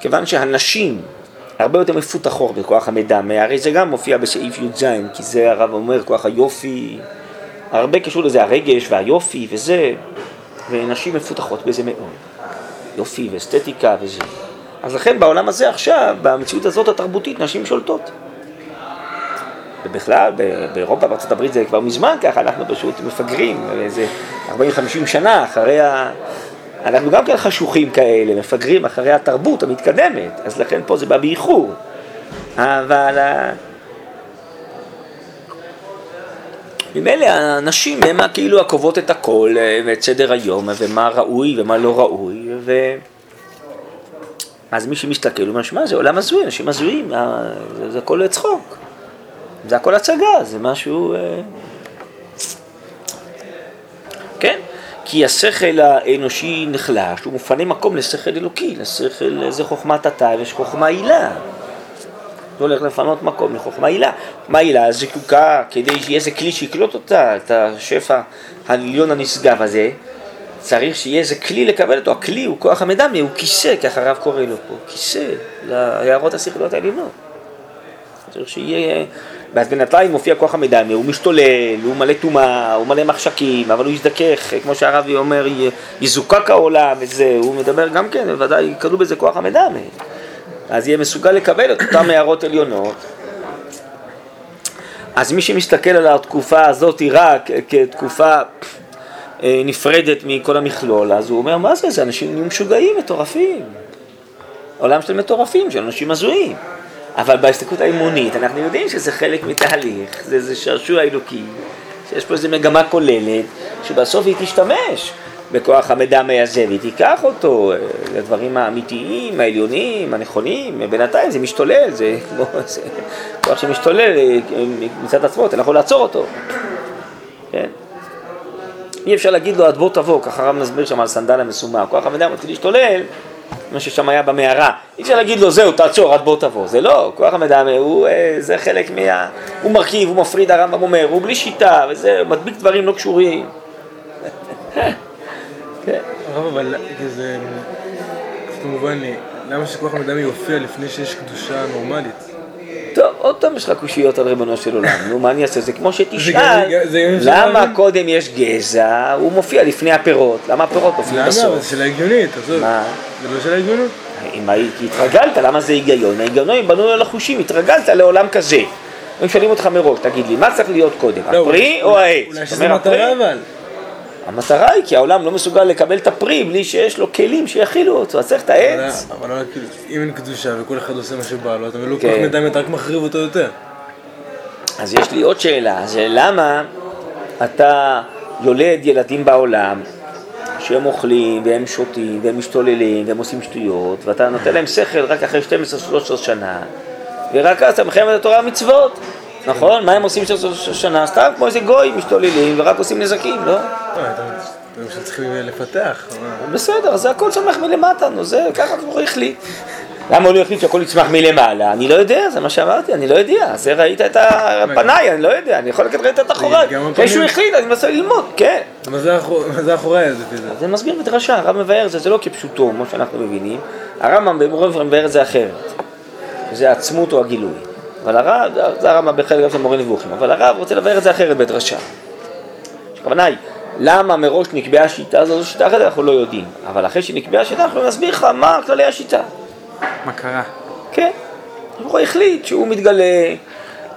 כיוון שהנשים הרבה יותר מפותחות בכוח המדמה, הרי זה גם מופיע בסעיף י"ז, כי זה הרב אומר, כוח היופי, הרבה קשור לזה, הרגש והיופי וזה, ונשים מפותחות בזה מאוד. יופי ואסתטיקה וזה. אז לכן בעולם הזה עכשיו, במציאות הזאת התרבותית, נשים שולטות. ובכלל, באירופה, בארצות הברית זה כבר מזמן ככה, אנחנו פשוט מפגרים, איזה 40-50 שנה אחרי ה... אנחנו גם כן חשוכים כאלה, מפגרים אחרי התרבות המתקדמת, אז לכן פה זה בא באיחור. אבל ממילא הנשים הן כאילו הקובעות את הכל אה, ואת סדר היום ומה ראוי ומה לא ראוי ו... אז מי שמסתכל אומר, שמע, זה עולם הזוי, אנשים הזויים, זה, זה הכל צחוק, זה הכל הצגה, זה משהו... אה, כן, כי השכל האנושי נחלש, הוא מפנה מקום לשכל אלוקי, לשכל, זה חוכמת התא, יש חוכמה עילה. זה הולך לפנות מקום לחוכמה עילה. חוכמה עילה זקוקה כדי שיהיה איזה כלי שיקלוט אותה, את השפע העליון הנשגב הזה, צריך שיהיה איזה כלי לקבל אותו. הכלי הוא כוח המדמה, הוא כיסא, ככה הרב קורא לו פה, כיסא להערות השכליות העליונות. צריך שיהיה... ואז בינתיים מופיע כוח המדמה, הוא משתולל, הוא מלא טומאה, הוא מלא מחשקים, אבל הוא יזדכך, כמו שהרבי אומר, יזוקק העולם וזה, הוא מדבר גם כן, בוודאי כלול בזה כוח המדמה. אז יהיה מסוגל לקבל את אותן הערות עליונות. אז מי שמסתכל על התקופה הזאת רק כתקופה אה, נפרדת מכל המכלול, אז הוא אומר, מה זה, זה אנשים משוגעים, מטורפים. עולם של מטורפים, של אנשים הזויים. אבל בהסתכלות האמונית אנחנו יודעים שזה חלק מתהליך, זה איזה שעשוע אלוקי, שיש פה איזו מגמה כוללת, שבסוף היא תשתמש בכוח המדמה הזה והיא תיקח אותו אה, לדברים האמיתיים, העליונים, הנכונים, בינתיים זה משתולל, זה כמו זה כוח שמשתולל אה, מצד עצמו, אתה לא יכול לעצור אותו, כן? אי אפשר להגיד לו עד בוא תבוא, ככה הרב מסביר שם על סנדל המסומר, כוח המדמה מתחיל להשתולל מה ששם היה במערה. אי אפשר להגיד לו, זהו, תעצור, עד בוא תבוא. זה לא, כוח המדמה, הוא, אה, זה חלק מה... הוא מרכיב, הוא מפריד, הרמב"ם אומר, הוא בלי שיטה, וזה, מדביק דברים לא קשורים. כן. אבל זה... כמובן, למה שכוח המדמה יופיע לפני שיש קדושה נורמלית? טוב, עוד פעם יש לך קושיות על ריבונו של עולם, נו מה אני אעשה? זה כמו שתשאל, למה קודם יש גזע, הוא מופיע לפני הפירות, למה הפירות מופיעים בסוף? למה? זה שאלה הגיונית, עזוב. מה? זה לא שאלה הגיונית. אם התרגלת, למה זה היגיון? ההיגיון בנוי על החושים, התרגלת לעולם כזה. הם שואלים אותך מראש, תגיד לי, מה צריך להיות קודם, לא, הפרי או העץ? אולי שזה מטרה אבל. המטרה היא כי העולם לא מסוגל לקבל את הפרי בלי שיש לו כלים שיכילו אותו, אז צריך את העץ. אבל כאילו, אם אין קדושה וכל אחד עושה מה שבא לו, אתה לא כל כך מדמה, אתה רק מחריב אותו יותר. אז יש לי עוד שאלה, זה למה אתה יולד ילדים בעולם שהם אוכלים והם שותים והם משתוללים והם עושים שטויות ואתה נותן להם שכל רק אחרי 12-13 שנה ורק אז אתה מחייב את התורה מצוות. נכון? מה הם עושים בסוף השנה? סתם כמו איזה גוי משתוללים ורק עושים נזקים, לא? אתם שצריכים לפתח. בסדר, זה הכל צומח מלמטה, נו זה, ככה הוא החליט. למה הוא לא החליט שהכל יצמח מלמעלה? אני לא יודע, זה מה שאמרתי, אני לא יודע. זה ראית את הפניי, אני לא יודע, אני יכול לקחת ראית את אחוריי. שהוא החליט, אני מנסה ללמוד, כן. מה זה אחורי זה? זה? זה מסביר בדרשה, הרב מבאר את זה, זה לא כפשוטו, כמו שאנחנו מבינים. הרמב"ם במורה מבאר את זה אחרת. זה העצמות או הגילוי. אבל הרב, זה הרמב"ם בחלק גם של מורה נבוכים, אבל הרב רוצה לבאר את זה אחרת בדרשה. הכוונה היא, למה מראש נקבעה השיטה הזו, זו שיטה אחרת אנחנו לא יודעים. אבל אחרי שנקבעה השיטה, אנחנו נסביר לך מה כללי השיטה. מה קרה? כן. הוא החליט שהוא מתגלה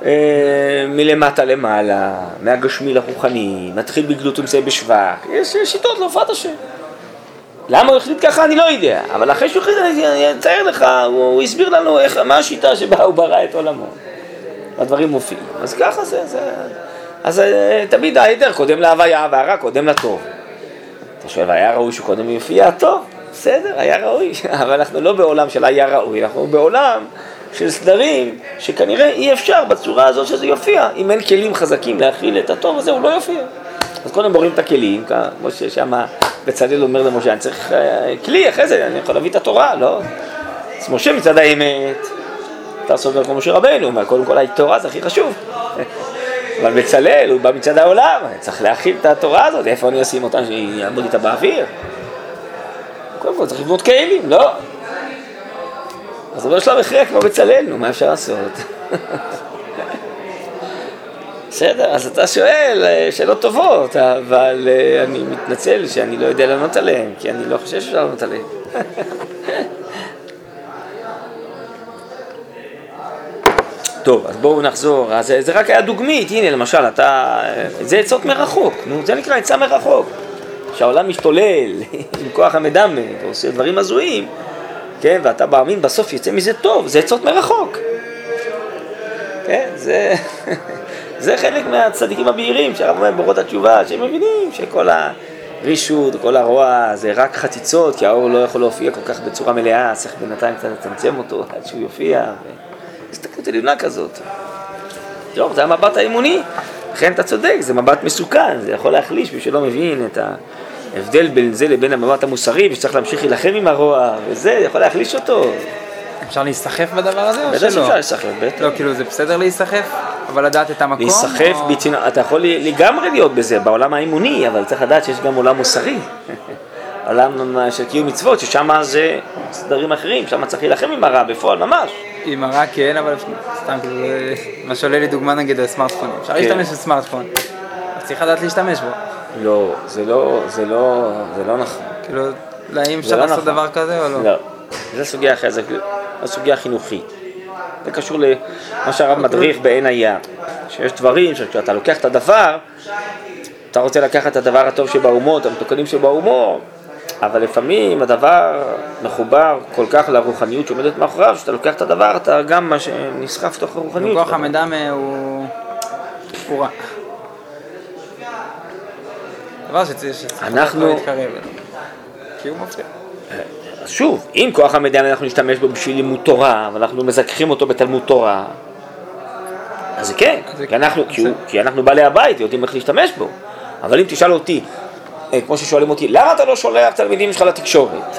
אה, מלמטה למעלה, מהגשמי לרוחני, מתחיל בגלות ומסיים בשבח. יש שיטות להופעת השם. למה הוא החליט ככה אני לא יודע, אבל אחרי שהוא החליט אני אצייר לך, הוא, הוא הסביר לנו איך, מה השיטה שבה הוא ברא את עולמו. הדברים מופיעים. אז ככה זה, זה... אז אה, תמיד ההיעדר קודם להוויה והרע קודם לטוב. אתה שואל, היה ראוי שקודם יופיע? טוב, בסדר, היה ראוי, אבל אנחנו לא בעולם של היה ראוי, אנחנו בעולם של סדרים שכנראה אי אפשר בצורה הזאת שזה יופיע. אם אין כלים חזקים להכיל את הטוב הזה, הוא לא יופיע. אז קודם בוראים את הכלים, כמו ששם בצלאל אומר למשה, אני צריך אה, כלי, אחרי זה אני יכול להביא את התורה, לא? אז משה מצד האמת, אתה סובר כמו משה רבנו, קודם כל התורה זה הכי חשוב. אבל בצלאל, הוא בא מצד העולם, אני צריך להכיל את התורה הזאת, איפה אני אשים אותה, שיעמוד איתה באוויר? קודם כל צריך לבנות כלים, לא? אז הוא בשלב הכריע כמו בצלאל, נו, מה אפשר לעשות? בסדר, אז אתה שואל אה, שאלות טובות, אבל אה, אני מתנצל שאני לא יודע לענות עליהן, כי אני לא חושב שאפשר לענות עליהן. טוב, אז בואו נחזור. אז זה רק היה דוגמית, הנה למשל, אתה... זה עצות מרחוק, נו, זה נקרא עצה מרחוק. שהעולם משתולל עם כוח המדמה ועושה דברים הזויים, כן, ואתה מאמין בסוף יצא מזה טוב, זה עצות מרחוק. כן, זה, זה חלק מהצדיקים הבהירים, שהרב אומר בורות התשובה, שהם מבינים שכל הרישות, כל הרוע זה רק חציצות, כי האור לא יכול להופיע כל כך בצורה מלאה, צריך בינתיים קצת לצמצם אותו עד שהוא יופיע. ו... הסתכלות עליונה כזאת. טוב, זה המבט האמוני, לכן אתה צודק, זה מבט מסוכן, זה יכול להחליש מי שלא מבין את ההבדל בין זה לבין המבט המוסרי, ושצריך להמשיך להילחם עם הרוע, וזה יכול להחליש אותו. אפשר להיסחף בדבר הזה או בטח שלא? שאפשר להיסחף, בטח. לא, כאילו זה בסדר להיסחף, אבל לדעת את המקום? להיסחף, או- בצנע... אתה יכול לגמרי להיות בזה, בעולם האמוני, אבל צריך לדעת שיש גם עולם מוסרי. עולם של קיום מצוות, ששם זה סדרים אחרים, שם צריך להילחם עם הרע בפועל ממש. עם הרע כן, אבל סתם כאילו, זה- מה שעולה לי דוגמה נגיד הסמארטפונים. אפשר כן. להשתמש בסמארטפון, אז צריך לדעת להשתמש בו. לא, זה לא, זה לא, זה לא נכון. כאילו, לא, האם זה אפשר לא לעשות נכון. דבר כזה או לא? לא, זו סוגיה אחרת, זו סוגיה חינוכית. זה קשור למה שהרב מדריך בעין היה, שיש דברים שכשאתה לוקח את הדבר, אתה רוצה לקחת את הדבר הטוב שבהומות, המתוקנים שבהומור, אבל לפעמים הדבר מחובר כל כך לרוחניות שעומדת מאחוריו, שאתה לוקח את הדבר, אתה גם מה שנסחף לתוך הרוחניות. כוח המדמה הוא... הוא רע. דבר שצריך להתקרב. כי הוא מפריע. אז שוב, אם כוח המידע אנחנו נשתמש בו בשביל לימוד תורה, ואנחנו מזכחים אותו בתלמוד תורה, אז זה כן, כי אנחנו, כי, הוא, כי אנחנו בעלי הבית ויודעים איך להשתמש בו. אבל אם תשאל אותי, אה, כמו ששואלים אותי, למה אתה לא שולח תלמידים שלך לתקשורת?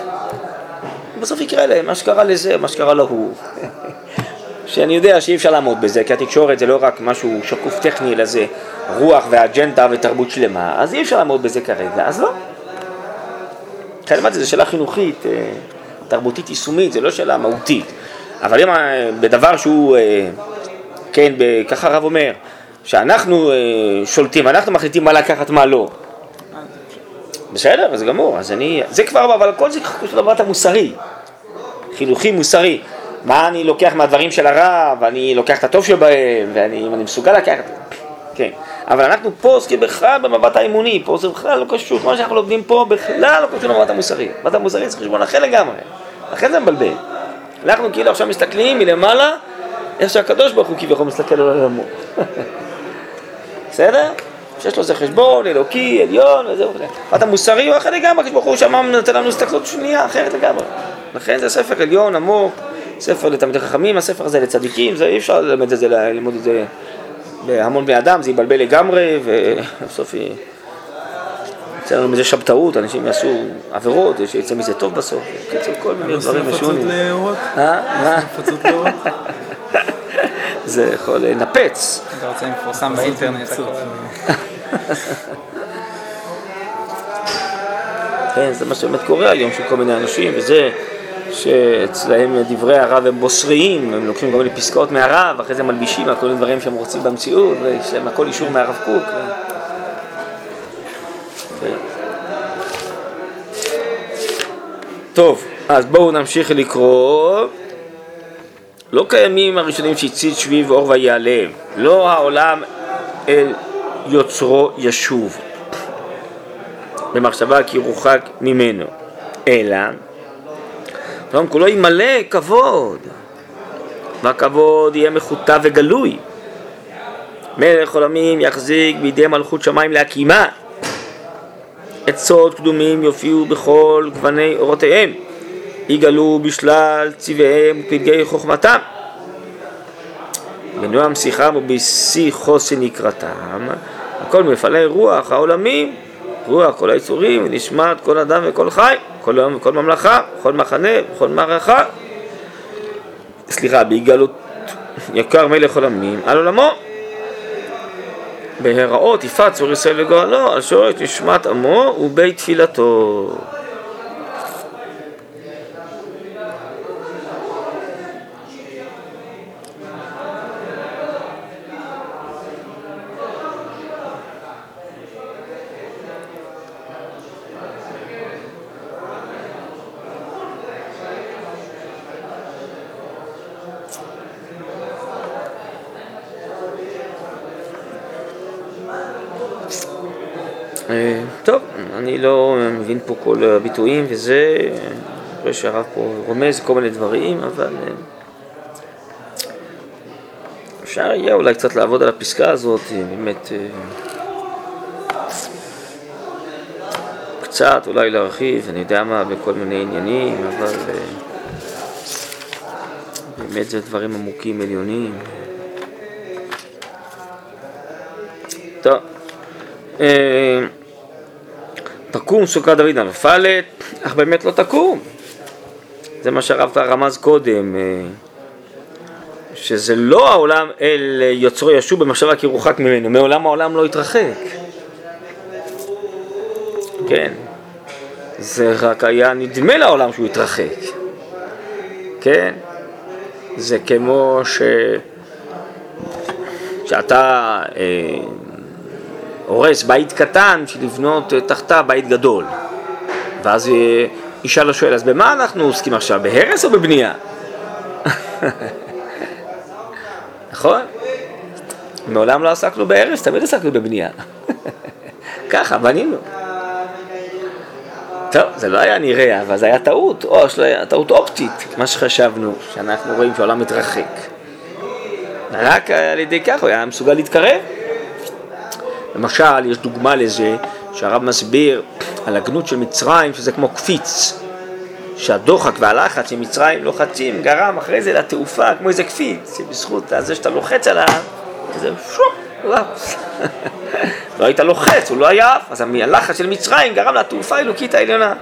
בסוף יקרה להם מה שקרה לזה, מה שקרה להוא. שאני יודע שאי אפשר לעמוד בזה, כי התקשורת זה לא רק משהו שקוף טכני, אלא זה רוח ואג'נדה ותרבות שלמה, אז אי אפשר לעמוד בזה כרגע, אז לא. אמרתי, זו שאלה חינוכית, אה, תרבותית יישומית, זה לא שאלה מהותית. אבל אם אה, בדבר שהוא, אה, כן, ככה הרב אומר, שאנחנו אה, שולטים, אנחנו מחליטים מה לקחת, מה לא. בסדר, זה גמור, אז אני, זה כבר, אבל כל זה קשור לדבר המוסרי, חינוכי מוסרי. מה אני לוקח מהדברים של הרב, ואני לוקח את הטוב שבהם, ואני, אם אני מסוגל לקחת, כן. אבל אנחנו פה עוסקים בכלל במבט האמוני, פה זה בכלל לא קשור, מה שאנחנו לומדים פה בכלל לא קשור למבט המוסרי. מבט המוסרי זה חשבון אחר לגמרי, לכן זה מבלבל. אנחנו כאילו עכשיו מסתכלים מלמעלה, איך שהקדוש ברוך הוא כביכול מסתכל על העולמו. בסדר? שיש לו איזה חשבון אלוקי, עליון וזהו וזה. מבט המוסרי הוא אחר לגמרי, הקדוש ברוך הוא שם נותן לנו הסתכלות שנייה אחרת לגמרי. לכן זה ספר עליון, עמוק, ספר לתלמידי חכמים, הספר הזה לצדיקים, זה אי אפשר ללמד את זה, ללמוד את זה בהמון בני אדם, זה יבלבל לגמרי, ובסוף י- יצא לנו מזה שבתאות, אנשים יעשו עבירות, שיצא מזה טוב בסוף, בקיצור כל מיני דברים משונים. לאורות? אה? לאורות? זה יכול לנפץ. אתה רוצה מפורסם באינטרנט. כן, זה מה שבאמת קורה היום, של כל מיני אנשים, וזה שאצלהם דברי הרב הם בוסריים, הם לוקחים כל מיני פסקאות מהרב, אחרי זה מלבישים על כל מיני דברים שהם רוצים במציאות, ויש להם הכל אישור מהרב קוק. כן. טוב, אז בואו נמשיך לקרוא. לא קיימים הראשונים שהצית שביב אור ויעלם, לא העולם אל יוצרו ישוב. במחשבה כי ירוחק ממנו, אלא העולם כולו ימלא כבוד, והכבוד יהיה מחוטא וגלוי. מלך עולמים יחזיק בידי מלכות שמיים להקימה. עצות קדומים יופיעו בכל גווני אורותיהם, יגלו בשלל צבעיהם ופלגי חוכמתם. בנועם שיחם ובשיא חוסן יקרתם, הכל מפעלי רוח העולמים, רוח כל היצורים, ונשמת כל אדם וכל חי, כל יום וכל ממלכה, כל מחנה וכל מערכה. סליחה, בהגלות יקר מלך עולמים על עולמו. בהיראות יפעת צור ישראל וגואלו, על שורש נשמת עמו ובית תפילתו. אה, טוב, אני לא מבין פה כל הביטויים וזה, אני רואה שהרב פה רומז כל מיני דברים, אבל אה, אפשר יהיה אולי קצת לעבוד על הפסקה הזאת, אה, באמת אה, קצת אולי להרחיב, אני יודע מה, בכל מיני עניינים, אבל באמת זה דברים עמוקים עליונים. טוב. תקום סוכת דוד הנפלת, אך באמת לא תקום. זה מה שהרב רמז קודם, אה, שזה לא העולם אל יוצרו ישוב במחשבה כי ירוחק ממנו, מעולם העולם לא יתרחק. כן, זה רק היה נדמה לעולם שהוא יתרחק. כן, זה כמו ש... שאתה אה, הורס בית קטן בשביל לבנות אה, תחתה בית גדול. ואז אה, ישאל השואל, אז במה אנחנו עוסקים עכשיו, בהרס או בבנייה? נכון? מעולם לא עסקנו בהרס, תמיד עסקנו בבנייה. ככה, בנינו. טוב, זה לא היה נראה, אבל זה היה טעות, או טעות אופטית, מה שחשבנו, שאנחנו רואים שהעולם מתרחק. רק על ידי כך הוא היה מסוגל להתקרב. למשל, יש דוגמה לזה שהרב מסביר על הגנות של מצרים, שזה כמו קפיץ, שהדוחק והלחץ שמצרים לוחצים גרם אחרי זה לתעופה כמו איזה קפיץ, שבזכות זה שאתה לוחץ עליו, זה שופ. לא היית לוחץ, הוא לא היה עף, אז הלחץ של מצרים גרם לתעופה האלוקית העליונה.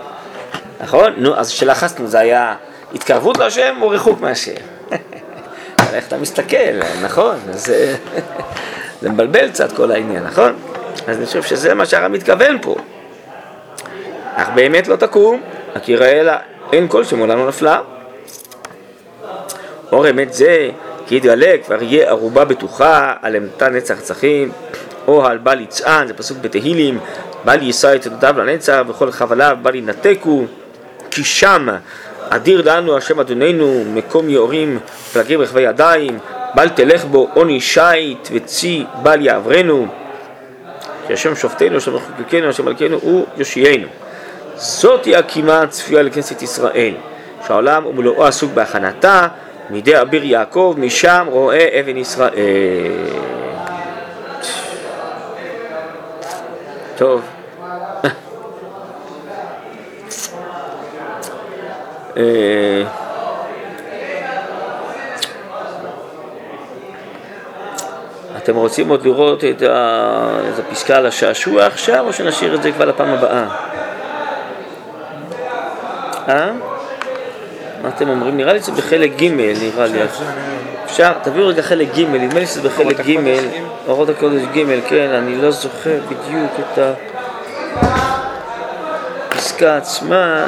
נכון? נו, אז כשלחצנו זה היה התקרבות להשם או ריחוק מהשם? איך אתה מסתכל, נכון? אז אה, זה מבלבל קצת כל העניין, נכון? אז אני חושב שזה מה שהרב מתכוון פה. אך באמת לא תקום, רק יראה לה אין כל שמעולם לא נפלה. אור אמת זה, כי יתגלה כבר יהיה ערובה בטוחה על אמתה נצח צחים, או על בל יצען, זה פסוק בתהילים, בל יישא את עדותיו לנצח, וכל חבליו בל ינתקו, כי שם אדיר לנו השם אדוננו, מקום יאורים פלגי רכבי ידיים, בל תלך בו עוני שיט וצי בל יעברנו, כי השם שופטנו, השם מחוקקנו, השם מלכנו הוא יושיענו. זאת היא הקימה הצפויה לכנסת ישראל, שהעולם ומלואו עסוק בהכנתה, מידי אביר יעקב, משם רואה אבן ישראל. טוב. אה, אתם רוצים עוד לראות את ה... את הפסקה על השעשוע עכשיו, או שנשאיר את זה כבר לפעם הבאה? אה? מה אתם אומרים? נראה לי שזה בחלק ג', נראה לי. אפשר, תביאו רגע חלק ג', נדמה לי שזה בחלק ג', אורות הקודש ג', כן, אני לא זוכר בדיוק את הפסקה עצמה.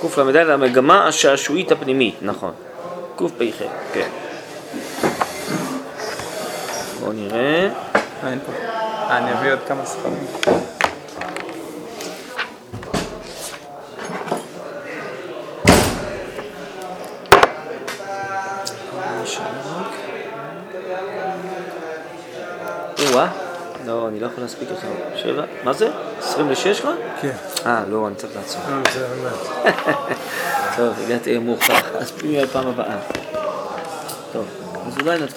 קל"ד, המגמה השעשועית הפנימית, נכון. קפ"ח, כן. בואו נראה. אה, אין פה. אה, אני אביא עוד כמה ספרים. או-אה, לא, אני לא יכול להספיק עכשיו. שבע, מה זה? 26 כבר? כן. אה, לא, אני צריך לעצור. בסדר, אין בעיה. טוב, הגעתי מאוחר, אז פי הפעם הבאה. טוב, אז אולי נתחיל